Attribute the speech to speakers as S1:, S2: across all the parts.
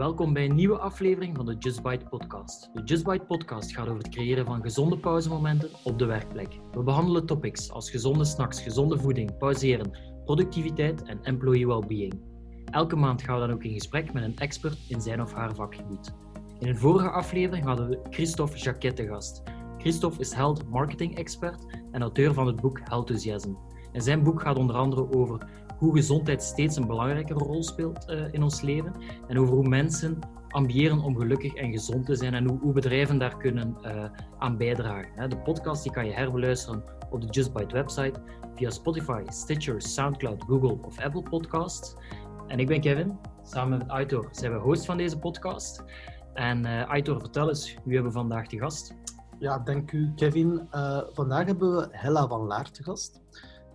S1: Welkom bij een nieuwe aflevering van de Just Bite podcast. De Just Bite podcast gaat over het creëren van gezonde pauzemomenten op de werkplek. We behandelen topics als gezonde snacks, gezonde voeding, pauzeren, productiviteit en employee well-being. Elke maand gaan we dan ook in gesprek met een expert in zijn of haar vakgebied. In een vorige aflevering hadden we Christophe Jacquet te gast. Christophe is health marketing expert en auteur van het boek Healthusiasm. En zijn boek gaat onder andere over hoe gezondheid steeds een belangrijke rol speelt uh, in ons leven en over hoe mensen ambiëren om gelukkig en gezond te zijn en hoe, hoe bedrijven daar kunnen uh, aan bijdragen. De podcast die kan je herbeluisteren op de Just Bite website via Spotify, Stitcher, Soundcloud, Google of Apple Podcasts. En ik ben Kevin. Samen met Aitor zijn we host van deze podcast. En uh, Aitor, vertel eens, wie hebben we vandaag te gast?
S2: Ja, dank u Kevin. Vandaag hebben we Hella van Laar te gast.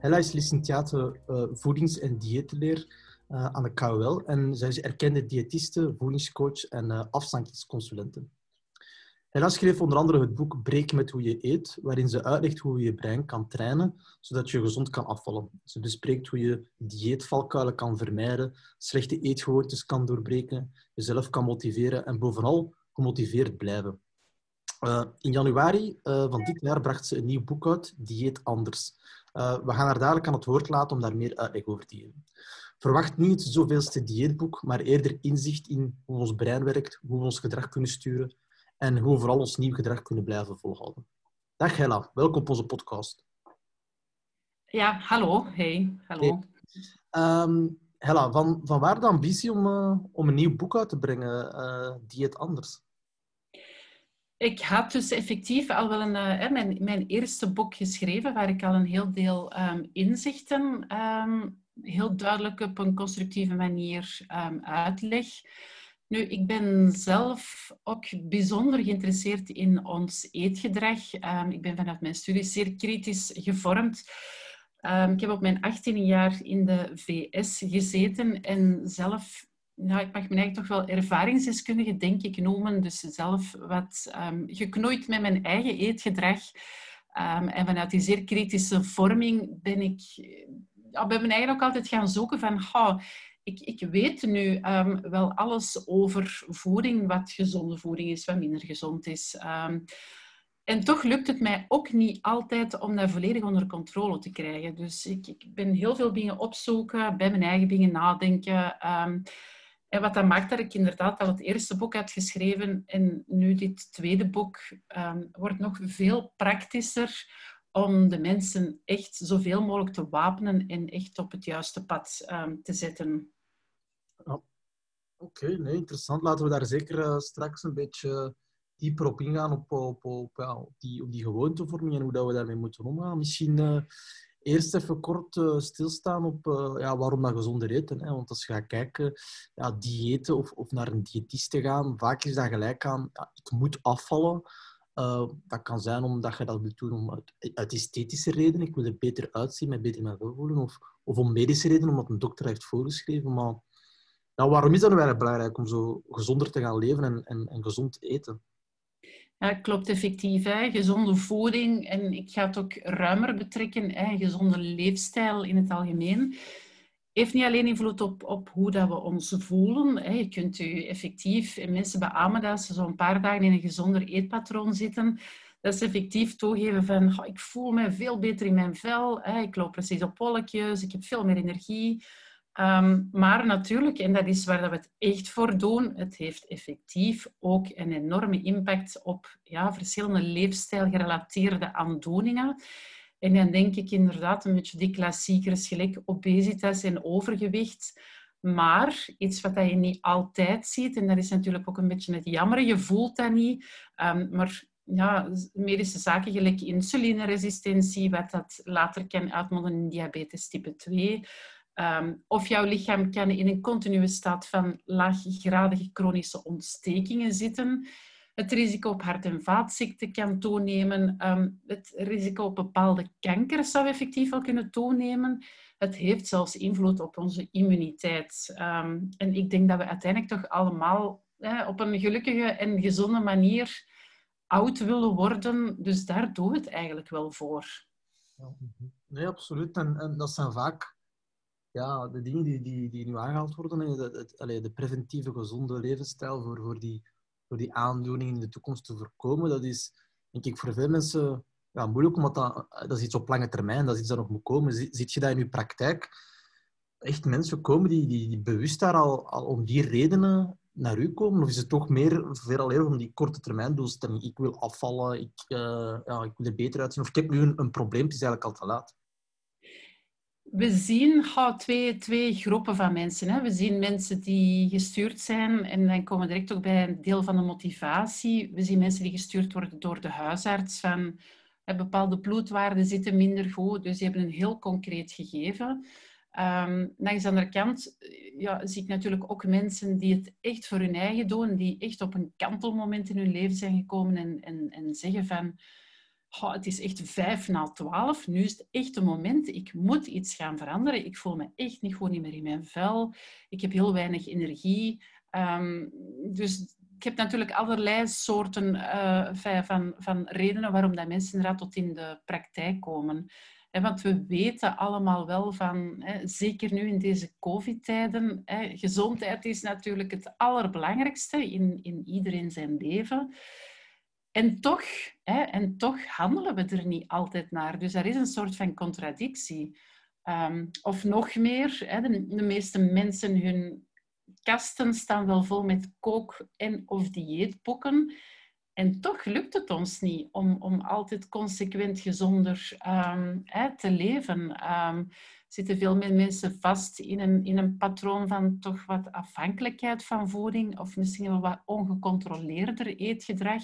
S2: Hella is licentiate voedings- en dieetleer uh, aan de KUL en zij is erkende diëtiste, voedingscoach en uh, afstankingsconsulente. Hella schreef onder andere het boek Breek met hoe je eet, waarin ze uitlegt hoe je je brein kan trainen, zodat je gezond kan afvallen. Ze bespreekt hoe je dieetvalkuilen kan vermijden, slechte eetgewoontes kan doorbreken, jezelf kan motiveren en bovenal gemotiveerd blijven. Uh, in januari van dit jaar bracht ze een nieuw boek uit, Dieet Anders. Uh, we gaan haar dadelijk aan het woord laten om daar meer uitleg over te geven. Verwacht niet het zoveelste dieetboek, maar eerder inzicht in hoe ons brein werkt, hoe we ons gedrag kunnen sturen en hoe we vooral ons nieuw gedrag kunnen blijven volhouden. Dag Hella, welkom op onze podcast.
S3: Ja, hallo. Hey, hallo.
S2: Hey. Um, Hella, van, van waar de ambitie om, uh, om een nieuw boek uit te brengen, uh, Dieet Anders?
S3: Ik had dus effectief al wel een, uh, mijn, mijn eerste boek geschreven, waar ik al een heel deel um, inzichten um, heel duidelijk op een constructieve manier um, uitleg. Nu, ik ben zelf ook bijzonder geïnteresseerd in ons eetgedrag. ik ben vanuit mijn studie zeer kritisch gevormd. ik heb op mijn 18e jaar in de VS gezeten en zelf ik mag me eigenlijk toch wel ervaringsdeskundige, denk ik, noemen. Dus zelf wat um, geknoeid met mijn eigen eetgedrag. Um, en vanuit die zeer kritische vorming ben ik ja, ben eigen ook altijd gaan zoeken van... Oh, ik, ik weet nu um, wel alles over voeding, wat gezonde voeding is, wat minder gezond is. En toch lukt het mij ook niet altijd om dat volledig onder controle te krijgen. Dus ik, ik ben heel veel dingen opzoeken, bij mijn eigen dingen nadenken. En wat dat maakt dat ik inderdaad al het eerste boek had geschreven en nu dit tweede boek um, wordt nog veel praktischer om de mensen echt zoveel mogelijk te wapenen en echt op het juiste pad um, te zetten.
S2: Oké, interessant. Laten we daar zeker uh, straks een beetje dieper op ingaan, op, op, op, die, op die gewoontevorming en hoe dat we daarmee moeten omgaan. Misschien uh, eerst even kort uh, stilstaan op uh, ja, waarom dat gezonder eten. Hè? Want als je gaat kijken, ja, diëten of, of naar een diëtist te gaan, vaak is dat gelijk aan, ik moet afvallen. Uh, dat kan zijn omdat je dat wilt doen om uit, uit, esthetische redenen. Ik wil er beter uitzien, mij beter mij. Of, of om medische redenen, omdat een dokter heeft voorgeschreven. Maar nou, waarom is dat eigenlijk belangrijk om zo gezonder te gaan leven en, en, en gezond eten?
S3: Ja, klopt effectief. Hè. Gezonde voeding en ik ga het ook ruimer betrekken, hè. gezonde leefstijl in het algemeen, heeft niet alleen invloed op, op hoe dat we ons voelen. Hè. Je kunt u effectief, en mensen beamen dat ze zo'n paar dagen in een gezonder eetpatroon zitten, dat ze effectief toegeven van ik voel me veel beter in mijn vel, hè. ik loop precies op wolkjes, ik heb veel meer energie. Um, maar natuurlijk, en dat is waar we het echt voor doen, het heeft effectief ook een enorme impact op ja, verschillende leefstijlgerelateerde aandoeningen. En dan denk ik inderdaad een beetje die klassiekers, gelijk obesitas en overgewicht. Maar iets wat je niet altijd ziet, en dat is natuurlijk ook een beetje het jammer, je voelt dat niet. Um, maar ja, medische zaken gelijk insulineresistentie, wat dat later kan uitmonden in diabetes type 2. Um, of jouw lichaam kan in een continue staat van laaggradige chronische ontstekingen zitten. Het risico op hart- en vaatziekten kan toenemen. Um, het risico op bepaalde kankers zou effectief wel kunnen toenemen. Het heeft zelfs invloed op onze immuniteit. Um, en ik denk dat we uiteindelijk toch allemaal eh, op een gelukkige en gezonde manier oud willen worden. Dus daar doen we het eigenlijk wel voor.
S2: Nee, absoluut. En dat zijn vaak ja, de dingen die, die, die nu aangehaald worden, de, de, de preventieve gezonde levensstijl voor, voor, die, voor die aandoeningen in de toekomst te voorkomen, dat is denk ik voor veel mensen ja, moeilijk, omdat dat, dat is iets op lange termijn, dat is iets dat nog moet komen. Ziet je dat in je praktijk? Echt mensen komen die, die, bewust daar al, al om die redenen naar u komen? Of is het toch meer veel om die korte termijn doelstelling? Ik wil afvallen, ik, uh, ja, ik wil er beter uitzien. Of ik heb nu een, een probleem, het is eigenlijk al te laat.
S3: We zien twee, groepen van mensen. Hè. We zien mensen die gestuurd zijn en dan komen we direct ook bij een deel van de motivatie. We zien mensen die gestuurd worden door de huisarts van hè, bepaalde bloedwaarden zitten minder goed, dus die hebben een heel concreet gegeven. Um, langs de andere kant ja, zie ik natuurlijk ook mensen die het echt voor hun eigen doen, die echt op een kantelmoment in hun leven zijn gekomen en, en, en zeggen van het is echt vijf na twaalf, nu is het echt een moment, ik moet iets gaan veranderen. Ik voel me echt niet goed niet meer in mijn vel. Ik heb heel weinig energie. Um, dus ik heb natuurlijk allerlei soorten uh, van, van redenen waarom dat mensen inderdaad tot in de praktijk komen. want we weten allemaal wel van, zeker nu in deze COVID-tijden, gezondheid is natuurlijk het allerbelangrijkste in, in iedereen zijn leven. En toch, hè, en toch handelen we er niet altijd naar. Dus er is een soort van contradictie. Um, of nog meer, hè, de, meeste mensen, hun kasten staan wel vol met kook- en of dieetboeken. En toch lukt het ons niet om, om altijd consequent gezonder um, hè, te leven. Um, zitten veel meer mensen vast in een, in een patroon van toch wat afhankelijkheid van voeding of misschien wel wat ongecontroleerder eetgedrag.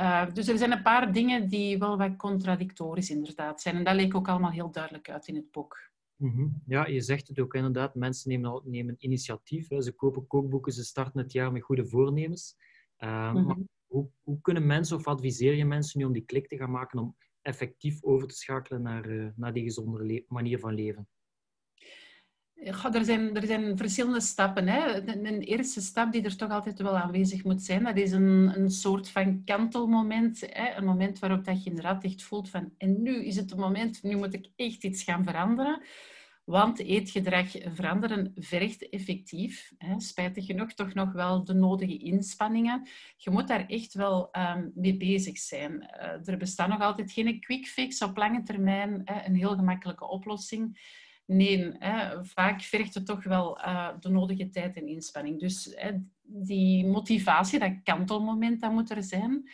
S3: Uh, dus er zijn een paar dingen die wel wat contradictorisch inderdaad zijn. En dat leek ook allemaal heel duidelijk uit in het boek.
S1: Mm Ja, je zegt het ook inderdaad. Mensen nemen, nemen initiatief. Hè. Ze kopen kookboeken, ze starten het jaar met goede voornemens. Uh, maar hoe, hoe, kunnen mensen, of adviseer je mensen nu om die klik te gaan maken om effectief over te schakelen naar, uh, naar die gezondere manier van leven?
S3: Er, zijn, er zijn verschillende stappen. Hè. Een, eerste stap die er toch altijd wel aanwezig moet zijn, dat is een, een soort van kantelmoment. Hè. Een moment waarop dat je inderdaad echt voelt van en nu is het het moment, nu moet ik echt iets gaan veranderen. Want eetgedrag veranderen vergt effectief, hè, spijtig genoeg, toch nog wel de nodige inspanningen. Je moet daar echt wel um, mee bezig zijn. Uh, er bestaat nog altijd geen quick fix op lange termijn, hè, een heel gemakkelijke oplossing. Nee, hè, vaak vergt het toch wel uh, de nodige tijd en inspanning. Dus hè, die motivatie, dat kantelmoment, dat moet er zijn.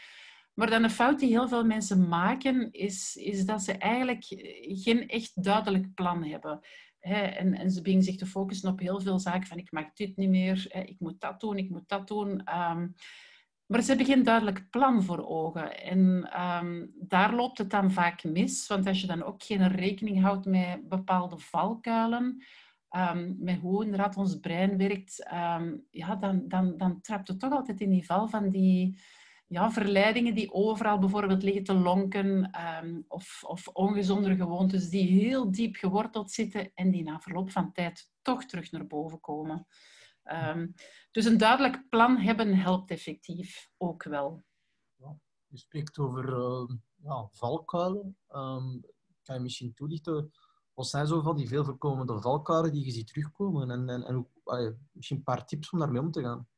S3: Maar dan een fout die heel veel mensen maken, is, is dat ze eigenlijk geen echt duidelijk plan hebben. en, en, ze beginnen zich te focussen op heel veel zaken van ik mag dit niet meer, ik moet dat doen, ik moet dat doen. Um, maar ze hebben geen duidelijk plan voor ogen. En um, daar loopt het dan vaak mis. Want als je dan ook geen rekening houdt met bepaalde valkuilen, um, met hoe inderdaad ons brein werkt, um, ja, dan, dan, dan trapt het toch altijd in die val van die ja, verleidingen die overal bijvoorbeeld liggen te lonken. of, of ongezondere gewoontes die heel diep geworteld zitten en die na verloop van tijd toch terug naar boven komen. Um, dus een duidelijk plan hebben helpt effectief ook wel.
S2: Ja, je spreekt over uh, ja, valkuilen. Um, kan je misschien toelichten, wat zijn zo van die veel voorkomende valkuilen die je ziet terugkomen? En, en, en uh, misschien een paar tips om daarmee om te gaan.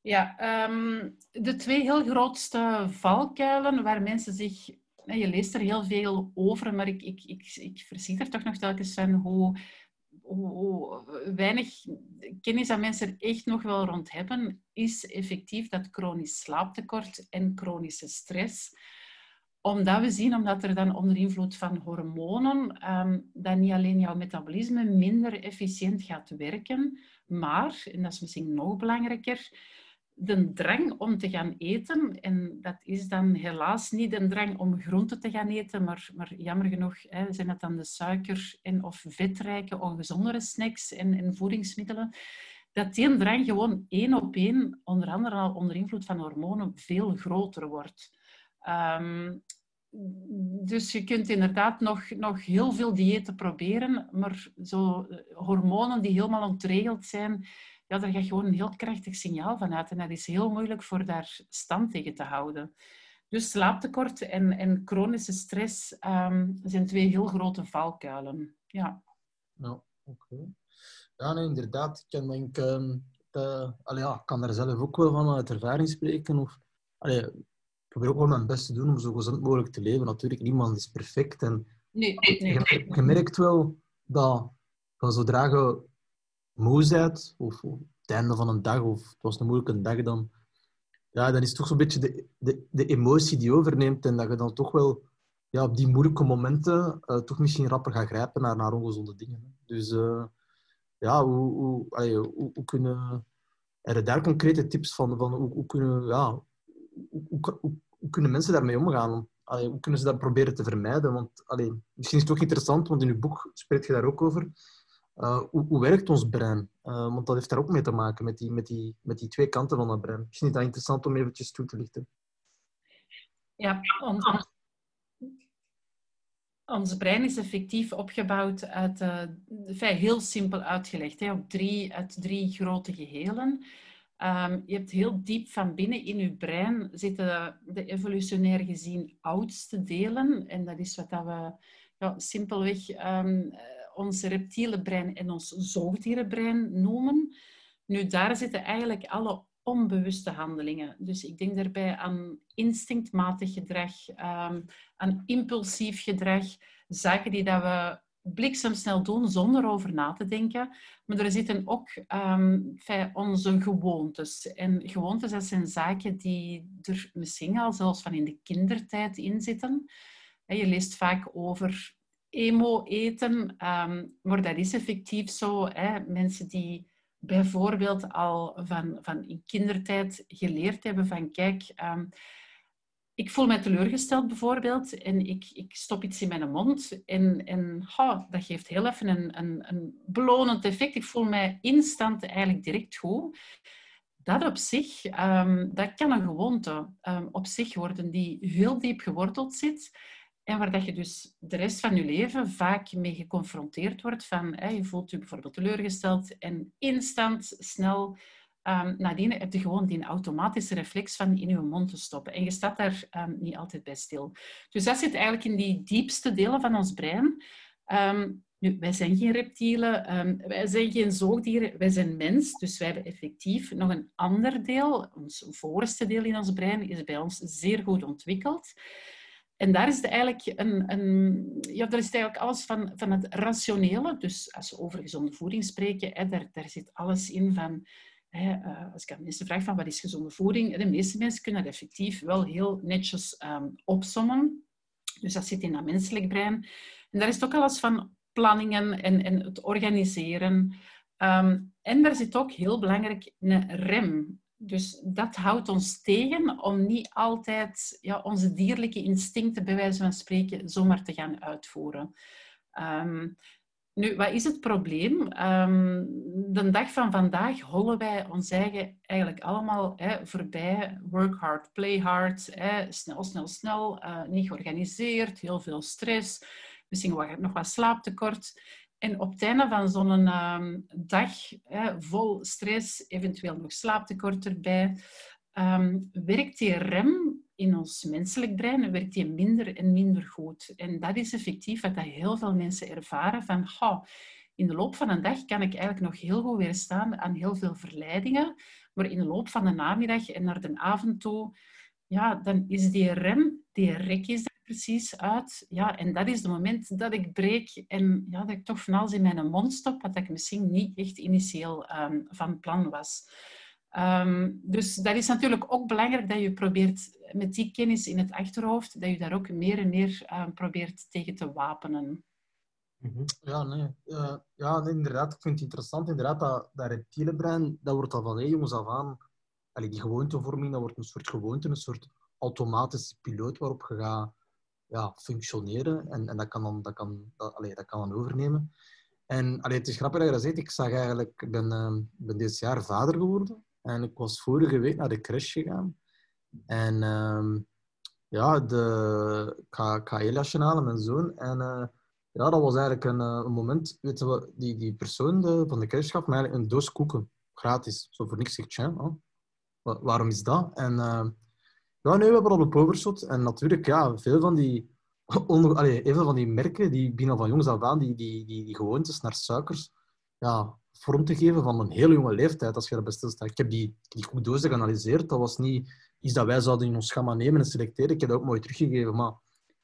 S3: Ja, um, de twee heel grootste valkuilen waar mensen zich je leest er heel veel over, maar ik, ik, ik, ik verzie er toch nog telkens van hoe hoe weinig kennis dat mensen er echt nog wel rond hebben, is effectief dat chronisch slaaptekort en chronische stress. Omdat we zien, omdat er dan onder invloed van hormonen, um, dat niet alleen jouw metabolisme minder efficiënt gaat werken, maar, en dat is misschien nog belangrijker, de drang om te gaan eten. En dat is dan helaas niet de drang om groenten te gaan eten, maar, maar jammer genoeg hè, zijn het dan de suiker- en of vetrijke, ongezondere snacks en, en voedingsmiddelen. Dat die drang gewoon één op één, onder andere al onder invloed van hormonen, veel groter wordt. Um, dus je kunt inderdaad nog, nog heel veel diëten proberen, maar zo eh, hormonen die helemaal ontregeld zijn, ja, daar gaat gewoon een heel krachtig signaal van uit. En dat is heel moeilijk voor daar stand tegen te houden. Dus slaaptekort en, en chronische stress um, zijn twee heel grote valkuilen. Ja.
S2: Nou, Oké. Ja, nee, inderdaad. Ik kan, denk, allee, ja, kan daar zelf ook wel van uit ervaring spreken. Of, allee, ik probeer ook wel mijn best te doen om zo gezond mogelijk te leven. Natuurlijk, niemand is perfect. En
S3: nee, nee.
S2: Je, je, merkt wel dat, dat zodra je moe of, of het einde van een dag, of het was een moeilijke dag, dan, ja, dan is toch zo'n beetje de, de, de emotie die overneemt. En dat je dan toch wel ja, op die moeilijke momenten uh, toch misschien rapper gaat grijpen naar, naar ongezonde dingen. Dus uh, ja, hoe, hoe, allee, hoe, hoe, kunnen... Er daar concrete tips van, van hoe, hoe kunnen... Ja, hoe, kunnen mensen daarmee omgaan? Hoe kunnen ze dat proberen te vermijden? Want allee, misschien is het toch interessant, want in uw boek spreekt je daar ook over. Uh, hoe, werkt ons brein? Uh, want dat heeft daar ook mee te maken, met die, met, die, met die twee kanten van dat brein. Misschien is dat interessant om eventjes toe te lichten.
S3: Ja, ons brein is effectief opgebouwd uit, uh, heel simpel uitgelegd, hè, op drie, uit drie grote gehelen. Um, je hebt heel diep van binnen in je brein zitten de evolutionair gezien oudste delen. En dat is wat dat we ja, simpelweg um, ons reptiele brein en ons zoogdierenbrein noemen. Nu, daar zitten eigenlijk alle onbewuste handelingen. Dus ik denk daarbij aan instinctmatig gedrag, um, aan impulsief gedrag, zaken die dat we bliksemsnel doen zonder over na te denken. Maar er zitten ook um, onze gewoontes. En gewoontes, dat zijn zaken die er misschien al zelfs van in de kindertijd in zitten. Je leest vaak over emo-eten, um, maar dat is effectief zo. Hè. Mensen die bijvoorbeeld al van, van in kindertijd geleerd hebben van kijk, um, ik voel mij teleurgesteld bijvoorbeeld en ik, ik stop iets in mijn mond en, en dat geeft heel even een, een, een belonend effect. Ik voel mij instant eigenlijk direct goed. Dat op zich, um, dat kan een gewoonte op zich worden die heel diep geworteld zit en waar dat je dus de rest van je leven vaak mee geconfronteerd wordt van hè, je voelt je bijvoorbeeld teleurgesteld en instant, snel um, nadien heb je gewoon die automatische reflex van in je mond te stoppen. En je staat daar um, niet altijd bij stil. Dus dat zit eigenlijk in die diepste delen van ons brein. Um, nu, wij zijn geen reptielen, wij zijn geen zoogdieren, wij zijn mens. Dus wij hebben effectief nog een ander deel. Ons voorste deel in ons brein is bij ons zeer goed ontwikkeld. En daar is eigenlijk, een, een, ja, daar is eigenlijk alles van, van het rationele. Dus als we over gezonde voeding spreken, hè, daar, daar zit alles in van... Hè, uh, als ik aan mensen vraag van wat is gezonde voeding, de meeste mensen kunnen dat effectief wel heel netjes um, opsommen. Dus dat zit in dat menselijk brein. En daar is het ook alles van planningen en, en het organiseren. Um, en daar zit ook heel belangrijk een rem. Dus dat houdt ons tegen om niet altijd ja, onze dierlijke instincten, bij wijze van spreken, zomaar te gaan uitvoeren. Um, nu, wat is het probleem? Um, de dag van vandaag hollen wij ons eigen eigenlijk allemaal hè, voorbij. Work hard, play hard, hè, snel, snel, snel, uh, niet georganiseerd, heel veel stress, misschien nog wat slaaptekort. En op het einde van zo'n um, dag hè, vol stress, eventueel nog slaaptekort erbij, um, werkt die rem in ons menselijk brein werkt die minder en minder goed. En dat is effectief wat heel veel mensen ervaren van oh, in de loop van een dag kan ik eigenlijk nog heel goed weerstaan aan heel veel verleidingen, maar in de loop van de namiddag en naar de avond toe, ja, dan is die rem, die rek is precies uit. Ja, en dat is het moment dat ik breek en ja, dat ik toch van alles in mijn mond stop, wat ik misschien niet echt initieel um, van plan was. Um, dus dat is natuurlijk ook belangrijk dat je probeert met die kennis in het achterhoofd, dat je daar ook meer en meer uh, probeert tegen te wapenen.
S2: Mhm. Ja, nee. Uh, ja, nee, inderdaad. Ik vind het interessant. Inderdaad, dat, dat reptiele brein, dat wordt al van hey, jongens af aan... Allee, die gewoontevorming, dat wordt een soort gewoonte, een soort automatische piloot waarop je gaat ja, functioneren. En, en dat, kan dan, dat, kan, dat, dat kan dan overnemen. En allee, het is grappig dat je dat zegt. Ik zag eigenlijk... Ik ben, uh, ben dit jaar vader geworden. En ik was vorige week naar de crash gegaan. En um, ja, de, ik ga, ik ga halen, mijn zoon. En uh, ja, dat was eigenlijk een, uh, een moment. Weet je, die, die persoon de, van de crash gaf me eigenlijk een doos koeken. Gratis. Zo voor niks zegt, oh, waarom is dat? En ja, nee, we hebben op de overshot. En natuurlijk, ja, veel van die, even van die merken die binnen van jongs af aan die, die, die, die gewoontes naar suikers ja, vorm te geven van een hele jonge leeftijd, als je erbij stilstaat. Ik heb die, die koekdozen geanalyseerd. Dat was niet iets dat wij zouden in ons schema nemen en selecteren. Ik heb dat ook mooi teruggegeven. Maar,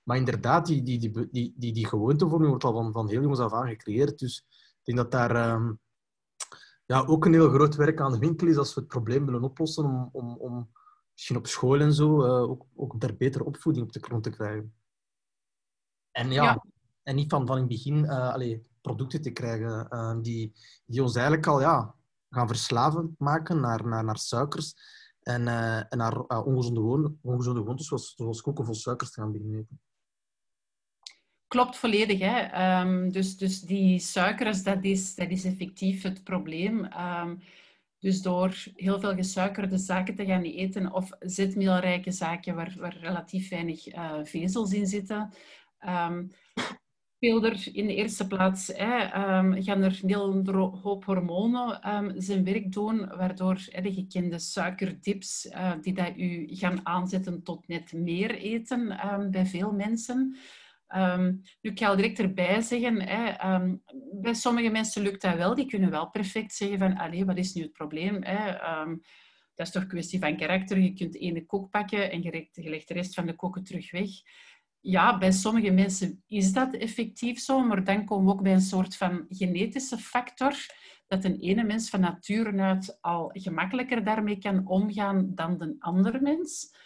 S2: maar inderdaad, die, die, die, die, die, die gewoontevorming wordt al van, van heel jongs af aan gecreëerd. Dus ik denk dat daar ehm, ja, ook een heel groot werk aan de winkel is als we het probleem willen oplossen om, om, om misschien op school en zo uh, ook, ook daar betere opvoeding op de grond te krijgen. En ja, en niet van, van in het begin uh, allee, producten te krijgen uh, die, die ons eigenlijk al ja, gaan verslaven maken naar, naar, naar suikers en, en naar ongezonde, gewoontes, ongezonde gewoontes zoals, zoals koken vol suikers te gaan beginnen eten.
S3: Klopt volledig. Hè? Um, dus, dus die suikers, dat is, dat is effectief het probleem. Um, dus door heel veel gesuikerde zaken te gaan eten of zetmeelrijke zaken waar, waar relatief weinig uh, vezels in zitten, um, er in de eerste plaats hè, um, gaan er een heel hoop hormonen um, zijn werk doen, waardoor hè, de gekende suikerdips, uh, die dat u gaan aanzetten tot net meer eten bij veel mensen, Um, nu, ik ga direct erbij zeggen, hè, um, bij sommige mensen lukt dat wel. Die kunnen wel perfect zeggen van, wat is nu het probleem? Hè? Um, dat is toch een kwestie van karakter. Je kunt ene koek pakken en je legt de rest van de koeken terug weg. Ja, bij sommige mensen is dat effectief zo, maar dan komen we ook bij een soort van genetische factor, dat een ene mens van nature uit al gemakkelijker daarmee kan omgaan dan de andere mens.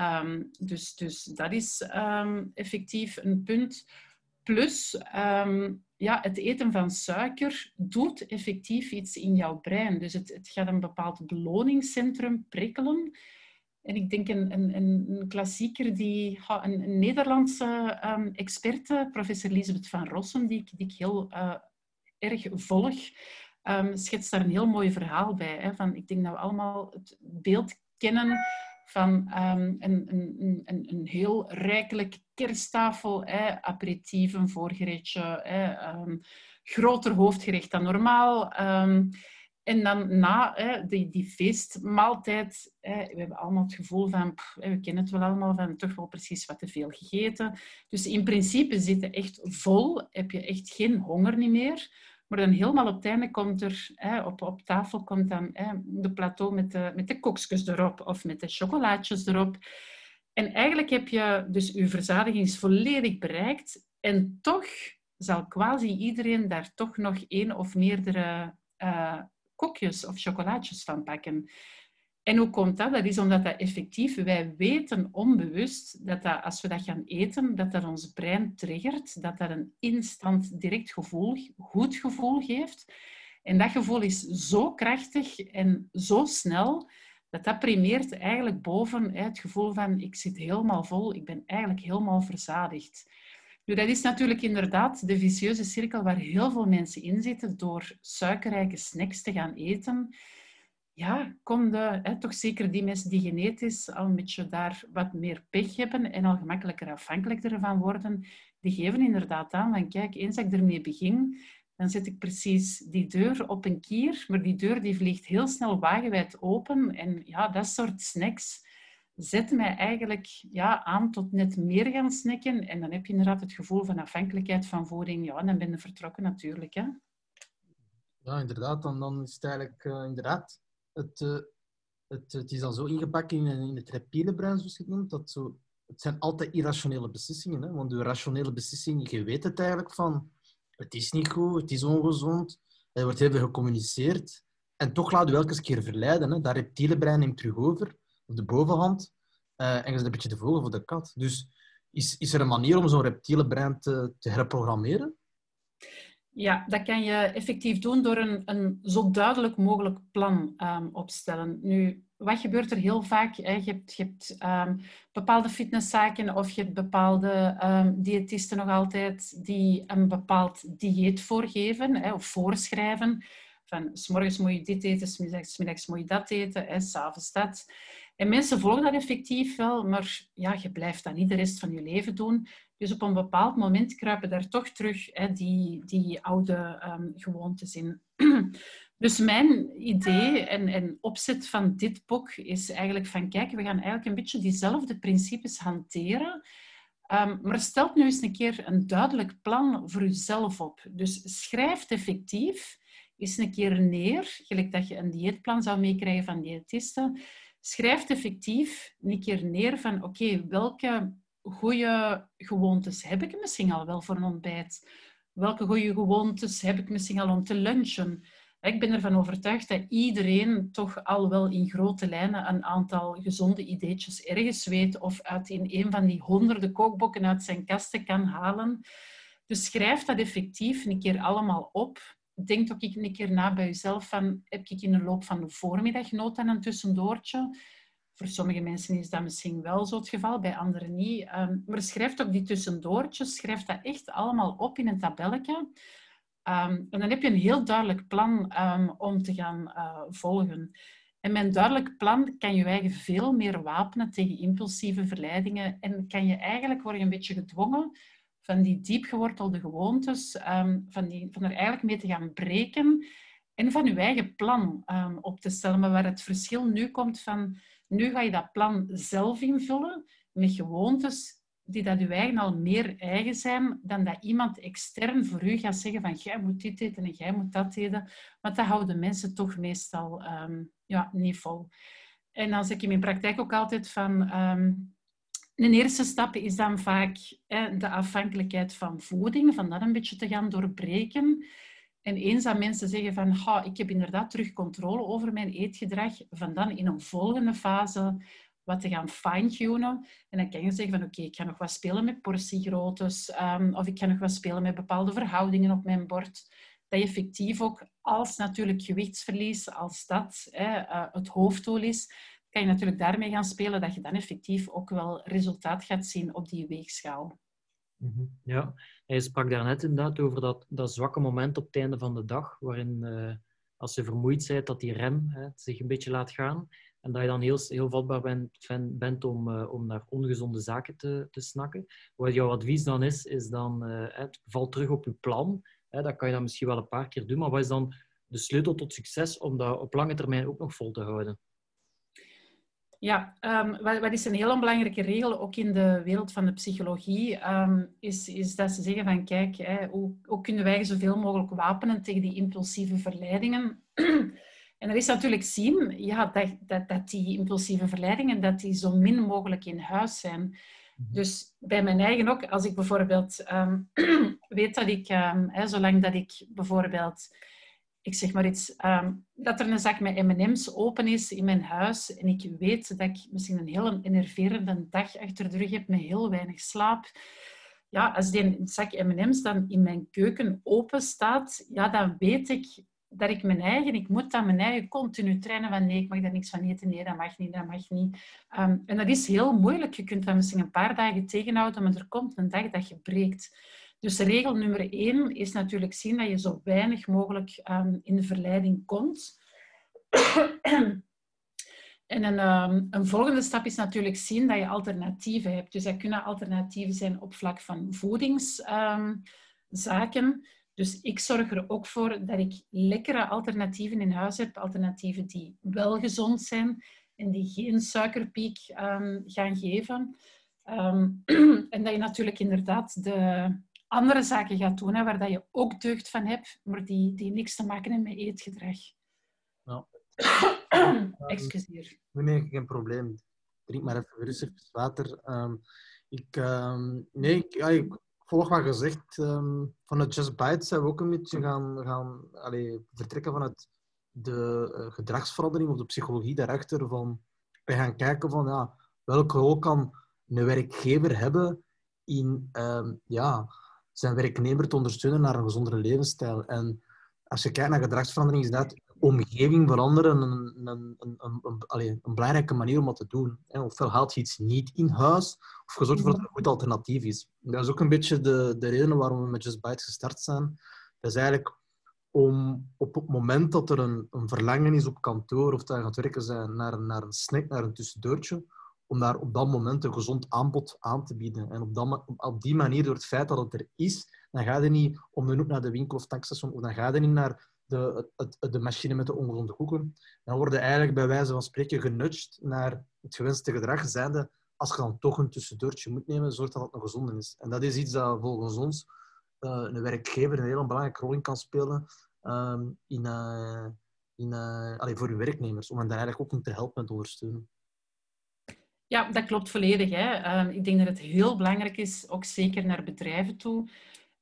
S3: Um, dus, dus dat is um, effectief een punt. Plus, um, ja, het eten van suiker doet effectief iets in jouw brein. Dus het, het gaat een bepaald beloningscentrum prikkelen. En ik denk een, een, een klassieker, die, een, Nederlandse um, experte, professor Elisabeth van Rossum, die, die ik heel uh, erg volg, schetst daar een heel mooi verhaal bij. Hè, van, ik denk dat we allemaal het beeld kennen van um, een, een, een, een, heel rijkelijk kersttafel, hè, aperitief, een voorgerechtje, um, groter hoofdgerecht dan normaal. Um, en dan na die, die feestmaaltijd, we hebben allemaal het gevoel van, pff, we kennen het wel allemaal, van toch wel precies wat te veel gegeten. Dus in principe zitten echt vol, heb je echt geen honger niet meer. Maar dan helemaal op het einde komt er, op, op tafel komt dan de plateau met de, met de koekjes erop of met de chocolaatjes erop. En eigenlijk heb je dus je verzadiging volledig bereikt. En toch zal quasi iedereen daar toch nog één of meerdere uh, koekjes of chocolaatjes van pakken. En hoe komt dat? Dat is omdat dat effectief, wij weten onbewust dat, dat als we dat gaan eten, dat dat ons brein triggert, dat dat een instant direct gevoel, goed gevoel geeft. En dat gevoel is zo krachtig en zo snel, dat dat primeert eigenlijk boven het gevoel van ik zit helemaal vol, ik ben eigenlijk helemaal verzadigd. Nu, dat is natuurlijk inderdaad de vicieuze cirkel waar heel veel mensen in zitten door suikerrijke snacks te gaan eten ja, konden hè, toch zeker die mensen die genetisch al een beetje daar wat meer pech hebben en al gemakkelijker afhankelijk ervan worden, die geven inderdaad aan van kijk, eens ik ermee begin, dan zet ik precies die deur op een kier, maar die deur die vliegt heel snel wagenwijd open en ja, dat soort snacks zetten mij eigenlijk ja, aan tot net meer gaan snacken en dan heb je inderdaad het gevoel van afhankelijkheid van voeding, ja, dan ben je vertrokken natuurlijk. Hè.
S2: Ja, inderdaad, dan, is het eigenlijk uh, inderdaad het, uh, het, het is dan zo ingepakt in, in het reptiele brein, zoals je het noemt, dat zo, het zijn altijd irrationele beslissingen. Hè? Want de rationele beslissing, je weet het eigenlijk van, het is niet goed, het is ongezond, er wordt heel veel gecommuniceerd. En toch laat u elke keer verleiden. Hè? Dat reptiele brein neemt terug over, op de bovenhand, uh, en je een beetje de vogel voor de kat. Dus is, is er een manier om zo'n reptiele brein te, te herprogrammeren?
S3: Ja, dat kan je effectief doen door een, een zo duidelijk mogelijk plan um, opstellen. Nu, wat gebeurt er heel vaak? Hè? Je hebt, hebt um, bepaalde fitnesszaken of je hebt bepaalde um, diëtisten nog altijd die een bepaald dieet voorgeven hè, of voorschrijven. Van, s morgens moet je dit eten, s middags, moet je dat eten, s'avonds dat. En mensen volgen dat effectief wel, maar ja, je blijft dat niet de rest van je leven doen. Dus op een bepaald moment kruipen daar toch terug hè, die, die oude um, gewoontes in. Dus mijn idee en, en opzet van dit boek is eigenlijk van, kijk, we gaan eigenlijk een beetje diezelfde principes hanteren, Um, maar stel nu eens een keer een duidelijk plan voor jezelf op. Dus schrijf effectief eens een keer neer, gelijk dat je een dieetplan zou meekrijgen van diëtisten. Schrijf effectief een keer neer van oké, welke goede gewoontes heb ik misschien al wel voor een ontbijt? Welke goede gewoontes heb ik misschien al om te lunchen? Ik ben ervan overtuigd dat iedereen toch al wel in grote lijnen een aantal gezonde ideetjes ergens weet of uit in een van die honderden kookboeken uit zijn kasten kan halen. Dus schrijf dat effectief een keer allemaal op. Denk ook een keer na bij jezelf van, heb ik in de loop van de voormiddag nood aan een tussendoortje? Voor sommige mensen is dat misschien wel zo het geval, bij anderen niet. Um, maar schrijf ook die tussendoortjes, schrijf dat echt allemaal op in een tabelletje. Ehm, en dan heb je een heel duidelijk plan um, om te gaan uh, volgen. En met een duidelijk plan kan je eigen veel meer wapenen tegen impulsieve verleidingen en kan je eigenlijk worden een beetje gedwongen van die diepgewortelde gewoontes, van, die, van er eigenlijk mee te gaan breken en van je eigen plan op te stellen. Maar waar het verschil nu komt van, nu ga je dat plan zelf invullen met gewoontes die dat u eigen al meer eigen zijn dan dat iemand extern voor u gaat zeggen van jij moet dit eten en jij moet dat eten. Want dat houden mensen toch meestal um, ja, niet vol. En dan zeg ik in mijn praktijk ook altijd van... Um, een eerste stap is dan vaak de afhankelijkheid van voeding, van dat een beetje te gaan doorbreken. En eens dat mensen zeggen van, ik heb inderdaad terug controle over mijn eetgedrag, van dan in een volgende fase wat te gaan fine-tunen. En dan kan je zeggen van oké, ik ga nog wat spelen met portiegroottes um, of ik ga nog wat spelen met bepaalde verhoudingen op mijn bord. Dat je effectief ook, als natuurlijk gewichtsverlies, als dat hè, uh, het hoofddoel is, kan je natuurlijk daarmee gaan spelen dat je dan effectief ook wel resultaat gaat zien op die weegschaal.
S1: Mhm. Ja, hij sprak daarnet inderdaad over dat, dat zwakke moment op het einde van de dag, waarin uh, als je vermoeid bent, dat die rem hè, zich een beetje laat gaan. En dat je dan heel, heel vatbaar bent, bent om, uh, om naar ongezonde zaken te, te snakken. Wat jouw advies dan is, is dan uh, het val terug op je plan. Hè, dat kan je dan misschien wel een paar keer doen. Maar wat is dan de sleutel tot succes om dat op lange termijn ook nog vol te houden?
S3: Ja, um, wat, wat, is een heel belangrijke regel, ook in de wereld van de psychologie, um, is, is dat ze zeggen van kijk, hè, hoe, hoe kunnen wij zoveel mogelijk wapenen tegen die impulsieve verleidingen? En er is natuurlijk zien ja, dat, dat, dat die impulsieve verleidingen dat die zo min mogelijk in huis zijn. Mhm. Dus bij mijn eigen ook, als ik bijvoorbeeld um, weet dat ik, hè, zolang dat ik bijvoorbeeld, ik zeg maar iets, um, dat er een zak met M&M's open is in mijn huis en ik weet dat ik misschien een heel enerverende dag achter de rug heb met heel weinig slaap, ja, als die zak M&M's dan in mijn keuken open staat, ja, dan weet ik dat ik mijn eigen, ik moet dan mijn eigen continu trainen van nee, ik mag daar niks van eten, nee, dat mag niet, dat mag niet. Um, en dat is heel moeilijk. Je kunt dat misschien een paar dagen tegenhouden, maar er komt een dag dat je breekt. Dus regel nummer één is natuurlijk zien dat je zo weinig mogelijk um, in de verleiding komt. En een, um, een, volgende stap is natuurlijk zien dat je alternatieven hebt. Dus dat kunnen alternatieven zijn op vlak van voedingszaken. Dus ik zorg er ook voor dat ik lekkere alternatieven in huis heb. Alternatieven die wel gezond zijn en die geen suikerpiek um, gaan geven. En dat je natuurlijk inderdaad de andere zaken gaat doen hè, waar dat je ook deugd van hebt, maar die, die niks te maken hebben met eetgedrag.
S2: Ja.
S3: Excuseer.
S2: Nee, nee, geen probleem. Drink maar even rustig water. Um, ik, nee, ik, ja, ik volg wat gezegd. Um, vanuit Just Bites zijn we ook een beetje gaan, gaan allee, vertrekken vanuit de uh, gedragsverandering of de psychologie daarachter. Van, we gaan kijken van ja, welke rol kan een werkgever hebben in um, ja, zijn werknemer te ondersteunen naar een gezondere levensstijl. En als je kijkt naar gedragsverandering, is dat omgeving veranderen een, een, een, een, een, belangrijke manier om dat te doen. Ofwel haalt je iets niet in huis, of je zorgt ervoor dat er een goed alternatief is. Dat is ook een beetje de, de reden waarom we met Just Bites gestart zijn. Dat is eigenlijk om op het moment dat er een, een verlangen is op kantoor of dat je gaat werken zijn naar, naar een snack, naar een tussendoortje, om daar op dat moment een gezond aanbod aan te bieden. En op, dat, op die manier, door het feit dat het er is, dan ga je niet om de hoek naar de winkel of tankstation, of dan ga je niet naar de, het, de machine met de ongezonde koeken. Dan worden eigenlijk bij wijze van spreken genudged naar het gewenste gedrag, zijnde als je dan toch een tussendoortje moet nemen, zorg dat het nog gezond is. En dat is iets dat volgens ons uh, een werkgever een hele belangrijke rol in kan spelen ehm, in, uh, in, allee, voor hun werknemers, om hen daar eigenlijk ook in te helpen en te ondersteunen.
S3: Ja, dat klopt volledig. Hè. Ehm, ik denk dat het heel belangrijk is, ook zeker naar bedrijven toe.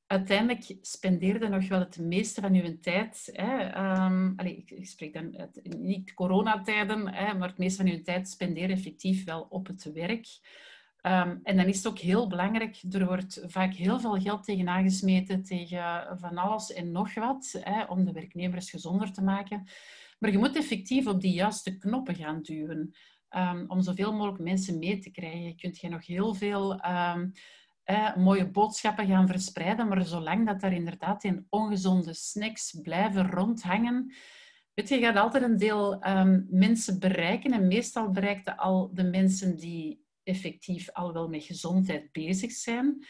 S3: Uiteindelijk spendeerde nog wel het meeste van uw tijd. Hè. Um, allez, ik, spreek dan uit, niet coronatijden, hè, maar het meeste van uw tijd spendeer effectief wel op het werk. Um, en dan is het ook heel belangrijk, er wordt vaak heel veel geld tegen aangesmeten, tegen van alles en nog wat, hè, om de werknemers gezonder te maken. Maar je moet effectief op die juiste knoppen gaan duwen um, om zoveel mogelijk mensen mee te krijgen. Je kunt je nog heel veel um, eh, mooie boodschappen gaan verspreiden, maar zolang dat er inderdaad in ongezonde snacks blijven rondhangen, weet je, gaat altijd een deel um, mensen bereiken en meestal bereikt al de mensen die effectief al wel met gezondheid bezig zijn.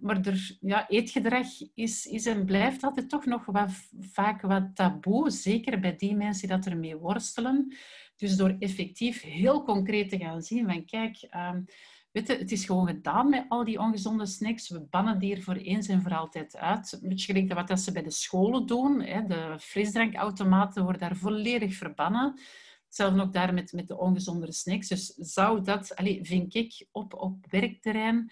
S3: Maar er, ja, eetgedrag is, is en blijft altijd toch nog wat, vaak wat taboe, zeker bij die mensen die dat ermee worstelen. Dus door effectief heel concreet te gaan zien van kijk, um, het is gewoon gedaan met al die ongezonde snacks. We bannen die er voor eens en voor altijd uit. Een beetje gelijk wat ze bij de scholen doen. Hè. De frisdrankautomaten worden daar volledig verbannen. Hetzelfde ook daar met, met de ongezondere snacks. Dus zou dat, allez, vind ik, op, op werkterrein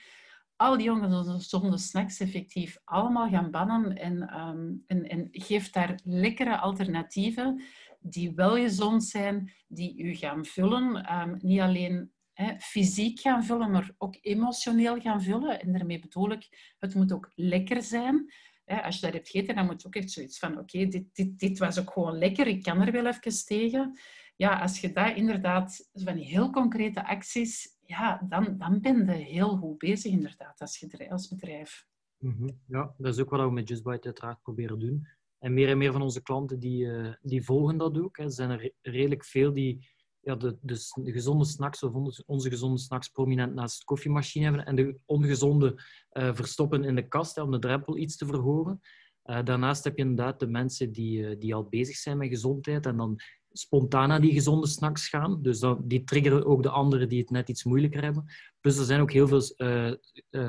S3: al die ongezonde snacks effectief allemaal gaan bannen en, um, en, en geef daar lekkere alternatieven die wel gezond zijn, die u gaan vullen. Um, niet alleen hè, fysiek gaan vullen, maar ook emotioneel gaan vullen. En daarmee bedoel ik, het moet ook lekker zijn. als je dat hebt gegeten, dan moet je ook echt zoiets van, oké, dit, dit, dit was ook gewoon lekker, ik kan er wel even tegen. Ja, als je daar inderdaad van die heel concrete acties, ja, dan, dan ben je heel goed bezig inderdaad als, als bedrijf.
S1: Mhm. Ja, dat is ook wat we met JustBite uiteraard proberen doen. En meer en meer van onze klanten die, uh, die volgen dat ook. Er zijn er redelijk veel die ja, de, de, de, gezonde snacks of onze gezonde snacks prominent naast de koffiemachine hebben en de ongezonde uh, verstoppen in de kast hè, om de drempel iets te verhogen. Uh, daarnaast heb je inderdaad de mensen die, die al bezig zijn met gezondheid en dan spontaan naar die gezonde snacks gaan. Dus dan, die triggeren ook de anderen die het net iets moeilijker hebben. Plus er zijn ook heel veel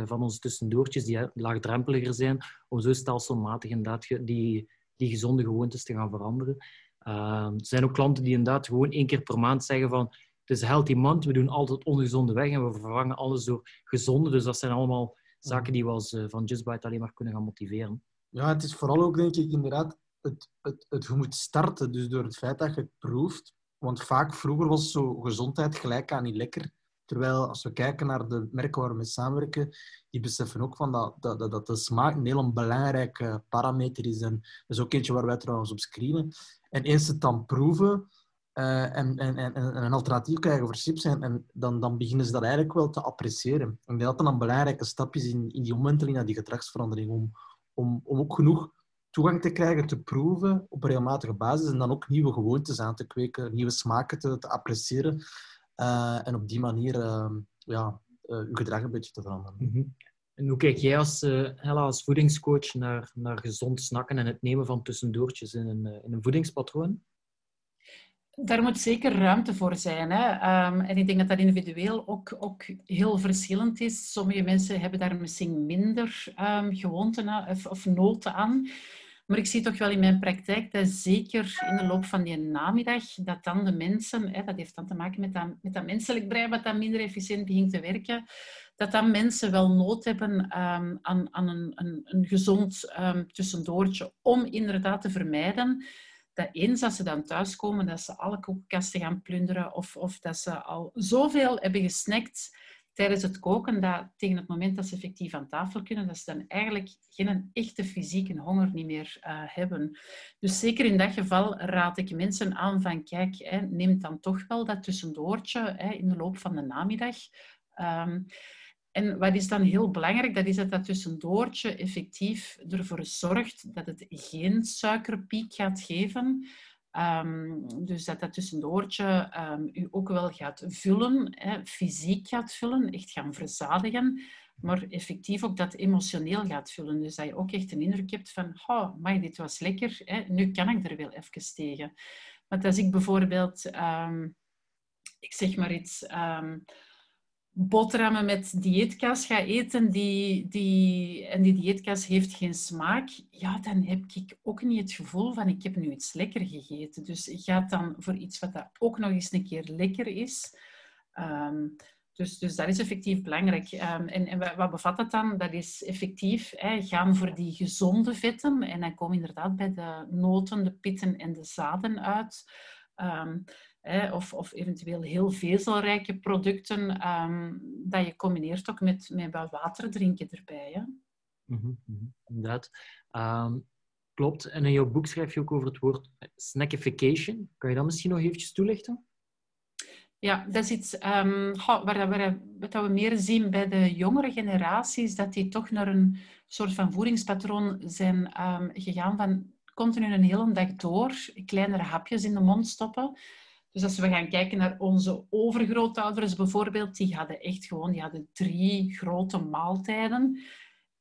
S1: van onze tussendoortjes die laagdrempeliger zijn, om zo stelselmatig inderdaad die, die gezonde gewoontes te gaan veranderen. Uh, er zijn ook klanten die inderdaad gewoon één keer per maand zeggen van het is een healthy month, we doen altijd ongezonde weg en we vervangen alles door gezonde. Dus dat zijn allemaal zaken die we als uh, van JustBite alleen maar kunnen gaan motiveren.
S2: Ja, het is vooral ook denk ik inderdaad het, het, het, moet starten. Dus door het feit dat je het proeft. Want vaak vroeger was zo gezondheid gelijk aan niet lekker. Terwijl als we kijken naar de merken waar we mee samenwerken, die beseffen ook van dat, dat, dat de smaak een heel belangrijke parameter is. En dat is ook eentje waar wij trouwens op screenen. En eens het dan proeven uh, en, en, en, en, een alternatief krijgen voor chips, en, en dan, dan beginnen ze dat eigenlijk wel te appreciëren. En ik denk dat dat een belangrijke stap is in, in die omwenteling naar die gedragsverandering. Om, om, om ook genoeg toegang te krijgen, te proeven op regelmatige basis en dan ook nieuwe gewoontes aan te kweken, nieuwe smaken te, te appreciëren. Uh, en op die manier uh, ja, uh, uw gedrag een beetje te veranderen.
S1: Mm -hmm. En hoe kijk jij als, Hella, als voedingscoach naar, naar gezond snakken en het nemen van tussendoortjes in een, in een voedingspatroon?
S3: Daar moet zeker ruimte voor zijn. Hè? Um, en ik denk dat dat individueel ook, ook heel verschillend is. Sommige mensen hebben daar misschien minder um, gewoonten of, of noten aan. Maar ik zie toch wel in mijn praktijk dat zeker in de loop van die namiddag, dat dan de mensen, hè, dat heeft dan te maken met dat, met dat menselijk brein wat dan minder efficiënt begint te werken, dat dan mensen wel nood hebben um, aan, aan een, een, een gezond um, tussendoortje om inderdaad te vermijden dat eens als ze dan thuiskomen, dat ze alle koelkasten gaan plunderen of, of dat ze al zoveel hebben gesnackt tijdens het koken, dat tegen het moment dat ze effectief aan tafel kunnen, dat ze dan eigenlijk geen echte fysieke honger niet meer uh, hebben. Dus zeker in dat geval raad ik mensen aan van, kijk, hè, neem dan toch wel dat tussendoortje hè, in de loop van de namiddag. Um, en wat is dan heel belangrijk, dat is dat dat tussendoortje effectief ervoor zorgt dat het geen suikerpiek gaat geven, Um, dus dat dat tussendoortje um, u ook wel gaat vullen, hè, fysiek gaat vullen, echt gaan verzadigen, maar effectief ook dat emotioneel gaat vullen. Dus dat je ook echt een indruk hebt van, oh, maar dit was lekker, hè, nu kan ik er wel even tegen. Want als ik bijvoorbeeld, um, ik zeg maar iets, boterhammen met dieetkaas ga eten die, die, en die dieetkaas heeft geen smaak, ja, dan heb ik ook niet het gevoel van ik heb nu iets lekker gegeten. Dus ga dan voor iets wat dat ook nog eens een keer lekker is. Ehm, dus, dus dat is effectief belangrijk. Ehm, en, en wat bevat dat dan? Dat is effectief hè, gaan voor die gezonde vetten. En dan komen inderdaad bij de noten, de pitten en de zaden uit. Um, of, of eventueel heel vezelrijke producten, um, dat je combineert ook met, met wat water drinken erbij. Hè?
S1: Mm -hmm, inderdaad. Um, klopt. En in jouw boek schrijf je ook over het woord snackification. Kan je dat misschien nog eventjes toelichten?
S3: Ja, dat is iets um, waar, waar, wat we meer zien bij de jongere generaties, dat die toch naar een soort van voedingspatroon zijn gegaan van continu een hele dag door kleinere hapjes in de mond stoppen. Dus als we gaan kijken naar onze overgrootouders bijvoorbeeld, die hadden echt gewoon die hadden drie grote maaltijden.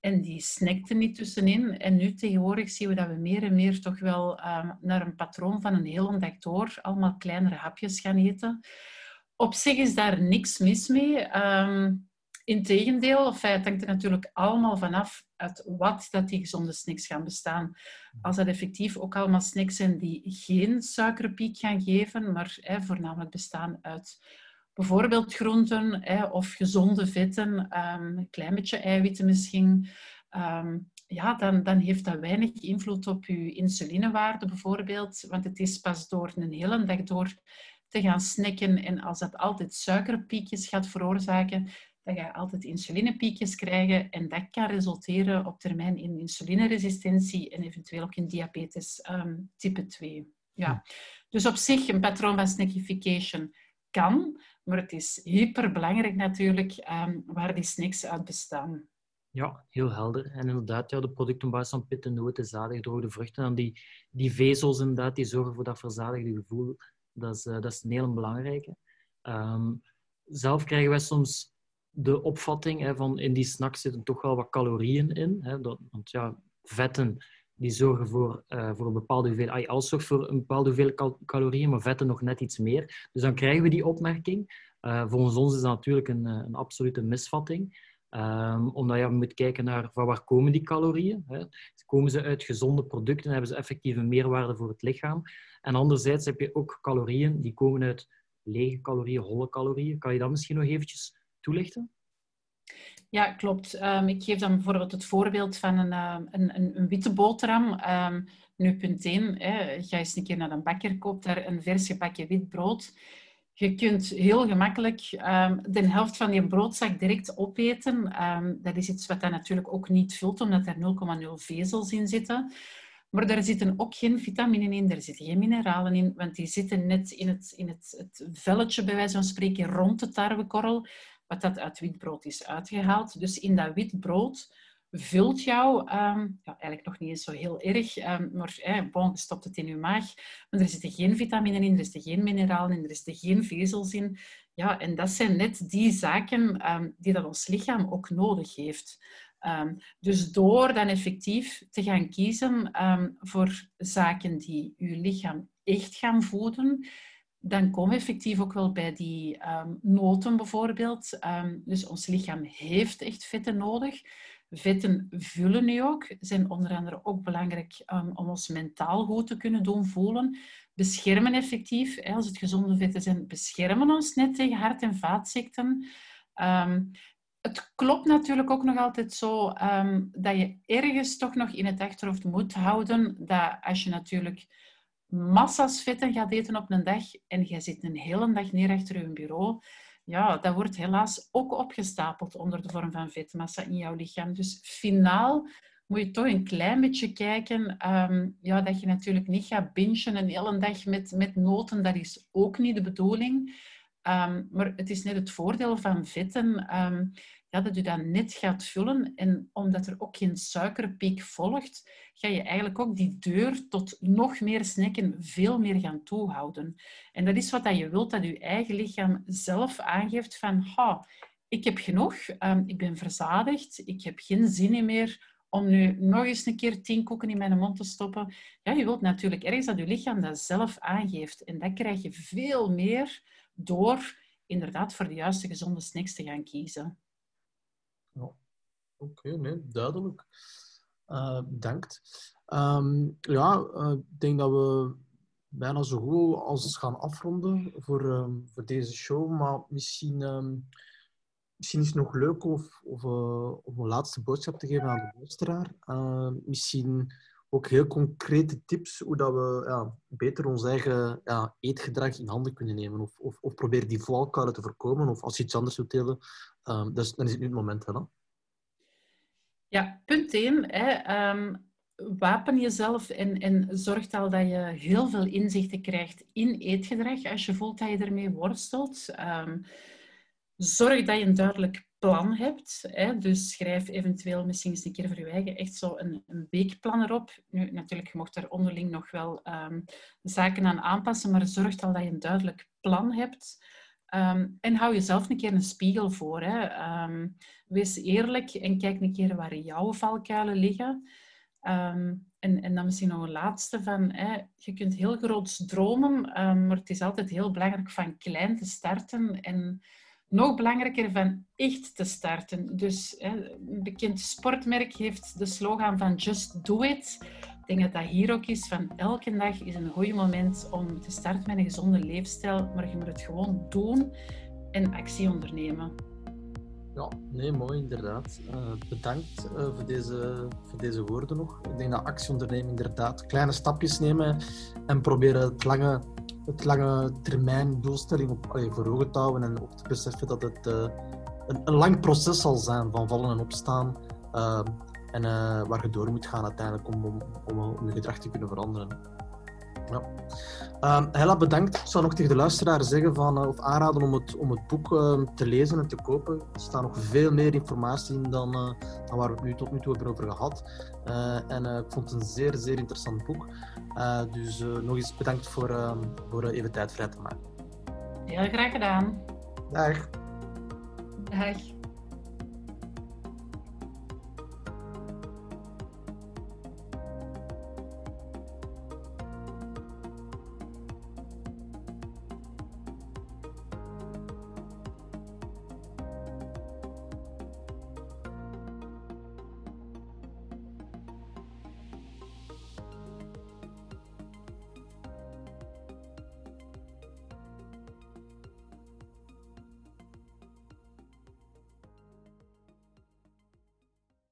S3: En die snackten niet tussenin. En nu tegenwoordig zien we dat we meer en meer toch wel um, naar een patroon van een hele dag door allemaal kleinere hapjes gaan eten. Op zich is daar niks mis mee. Um, Integendeel, of het hangt er natuurlijk allemaal vanaf uit wat dat die gezonde snacks gaan bestaan. Als dat effectief ook allemaal snacks zijn die geen suikerpiek gaan geven, maar hè, voornamelijk bestaan uit bijvoorbeeld groenten hè, of gezonde vetten, um, een klein beetje eiwitten misschien, um, ja, dan, dan heeft dat weinig invloed op je insulinewaarde bijvoorbeeld. Want het is pas door een hele dag door te gaan snacken en als dat altijd suikerpiekjes gaat veroorzaken, dan ga je altijd insulinepiekjes krijgen en dat kan resulteren op termijn in insulineresistentie en eventueel ook in diabetes um, type 2. Ja. Dus op zich een patroon van snackification kan, maar het is hyperbelangrijk natuurlijk um, waar die snacks uit bestaan.
S1: Ja, heel helder. En inderdaad, ja, de producten op basis van pitten, noten, zadig, gedroogde vruchten en die, die vezels inderdaad, die zorgen voor dat verzadigde gevoel. Dat is, uh, dat is een heel belangrijke. Um, zelf krijgen wij soms de opvatting hè, van in die snacks zitten toch wel wat calorieën in. Hè, dat, want ja, vetten die zorgen voor, uh, voor een bepaalde hoeveelheid, alles zorgt voor een bepaalde hoeveelheid calorieën, maar vetten nog net iets meer. Dus dan krijgen we die opmerking. Uh, volgens ons is dat natuurlijk een, eh, een absolute misvatting. Um, omdat je moet kijken naar van waar komen die calorieën. Hè? Komen ze uit gezonde producten, hebben ze effectief een meerwaarde voor het lichaam. En anderzijds heb je ook calorieën die komen uit lege calorieën, holle calorieën. Kan je dat misschien nog eventjes toelichten?
S3: Ja, klopt. Um, ik geef dan bijvoorbeeld het voorbeeld van een, uh, een, een, witte boterham. Um, nu punt 1, hè, ga eens een keer naar een bakker, koop daar een vers gebakken wit brood. Je kunt heel gemakkelijk de helft van je broodzak direct opeten. dat is iets wat dan natuurlijk ook niet vult, omdat er 0,0 vezels in zitten. Maar daar zitten ook geen vitaminen in, er zitten geen mineralen in, want die zitten net in het, in het, het velletje, bij wijze van spreken, rond de tarwekorrel wat dat uit wit brood is uitgehaald. Dus in dat wit brood vult jou, um, ja, eigenlijk nog niet eens zo heel erg, um, maar eh, bon, stopt het in je maag. Maar er zitten geen vitaminen in, er zitten geen mineralen in, er zitten geen vezels in. Ja, en dat zijn net die zaken um, die dat ons lichaam ook nodig heeft. Dus door dan effectief te gaan kiezen voor zaken die je lichaam echt gaan voeden, dan komen we effectief ook wel bij die um, noten bijvoorbeeld. Um, dus ons lichaam heeft echt vetten nodig. Vetten vullen nu ook, zijn onder andere ook belangrijk um, om ons mentaal goed te kunnen doen voelen. Beschermen effectief, hè, als het gezonde vetten zijn, beschermen ons net tegen hart- en vaatziekten. het klopt natuurlijk ook nog altijd zo dat je ergens toch nog in het achterhoofd moet houden dat als je natuurlijk massa's vetten gaat eten op een dag en jij zit een hele dag neer achter je bureau, ja, dat wordt helaas ook opgestapeld onder de vorm van vetmassa in jouw lichaam. Dus finaal moet je toch een klein beetje kijken um, ja, dat je natuurlijk niet gaat bingen een hele dag met, met noten. Dat is ook niet de bedoeling. Um, maar het is net het voordeel van vetten. Um, dat je dat net gaat vullen. En omdat er ook geen suikerpiek volgt, ga je eigenlijk ook die deur tot nog meer snacken veel meer gaan toehouden. En dat is wat dat je wilt, dat je eigen lichaam zelf aangeeft van ha, ik heb genoeg, um, ik ben verzadigd, ik heb geen zin meer om nu nog eens een keer tien koeken in mijn mond te stoppen. Ja, je wilt natuurlijk ergens dat je lichaam dat zelf aangeeft. En dat krijg je veel meer door inderdaad voor de juiste gezonde snacks te gaan kiezen.
S2: Oké, nee, duidelijk. Uh. Ehm, ja, uh, ik denk dat we bijna zo goed als gaan afronden voor, ehm, voor deze show. Maar misschien, um, misschien is het nog leuk of, of, uh, of, een laatste boodschap te geven aan de luisteraar. misschien ook heel concrete tips hoe dat we ja, beter ons eigen ja, eetgedrag in handen kunnen nemen. Of, of, of probeer die valkuilen te voorkomen. Of als je iets anders wilt delen, dus, dan is het nu het moment. Hè?
S3: Ja, punt 1. Hè, um, wapen jezelf en, en zorg al dat je heel veel inzichten krijgt in eetgedrag als je voelt dat je ermee worstelt. Um, zorg dat je een duidelijk plan hebt. Hè? Dus schrijf eventueel misschien eens een keer eigen echt zo een, een weekplan erop. Nu, natuurlijk, je mocht daar onderling nog wel um, zaken aan aanpassen, maar zorg al dat je een duidelijk plan hebt. Um, en hou jezelf een keer een spiegel voor. Hè. Um, wees eerlijk en kijk een keer waar jouw valkuilen liggen. Um, en, en dan misschien nog een laatste van, hè, je kunt heel groot dromen, maar het is altijd heel belangrijk van klein te starten en nog belangrijker van echt te starten. Dus hè, een bekend sportmerk heeft de slogan van Just Do It. Ik denk dat dat hier ook is van elke dag is een goed moment om te starten met een gezonde leefstijl, maar je moet het gewoon doen en actie ondernemen.
S2: Ja, nee, mooi inderdaad. Uh, bedankt uh, voor, deze, voor deze woorden nog. Ik denk dat actie ondernemen inderdaad kleine stapjes nemen en proberen het lange, het lange termijn doelstelling op, allee, voor ogen te houden en ook te beseffen dat het uh, een, een, lang proces zal zijn van vallen en opstaan. En uh, waar je door moet gaan uiteindelijk om, om, om, om je gedrag te kunnen veranderen. Ja. Uh, Hella, bedankt. Ik zou nog tegen de luisteraar zeggen van, uh, of aanraden om het, om het boek uh, te lezen en te kopen. Er staat nog veel meer informatie in dan, dan waar we het nu tot nu toe hebben over gehad. en ik vond het een zeer, zeer interessant boek. dus nog eens bedankt voor, voor even tijd vrij te maken.
S3: Heel graag gedaan.
S2: Dag.
S3: Dag.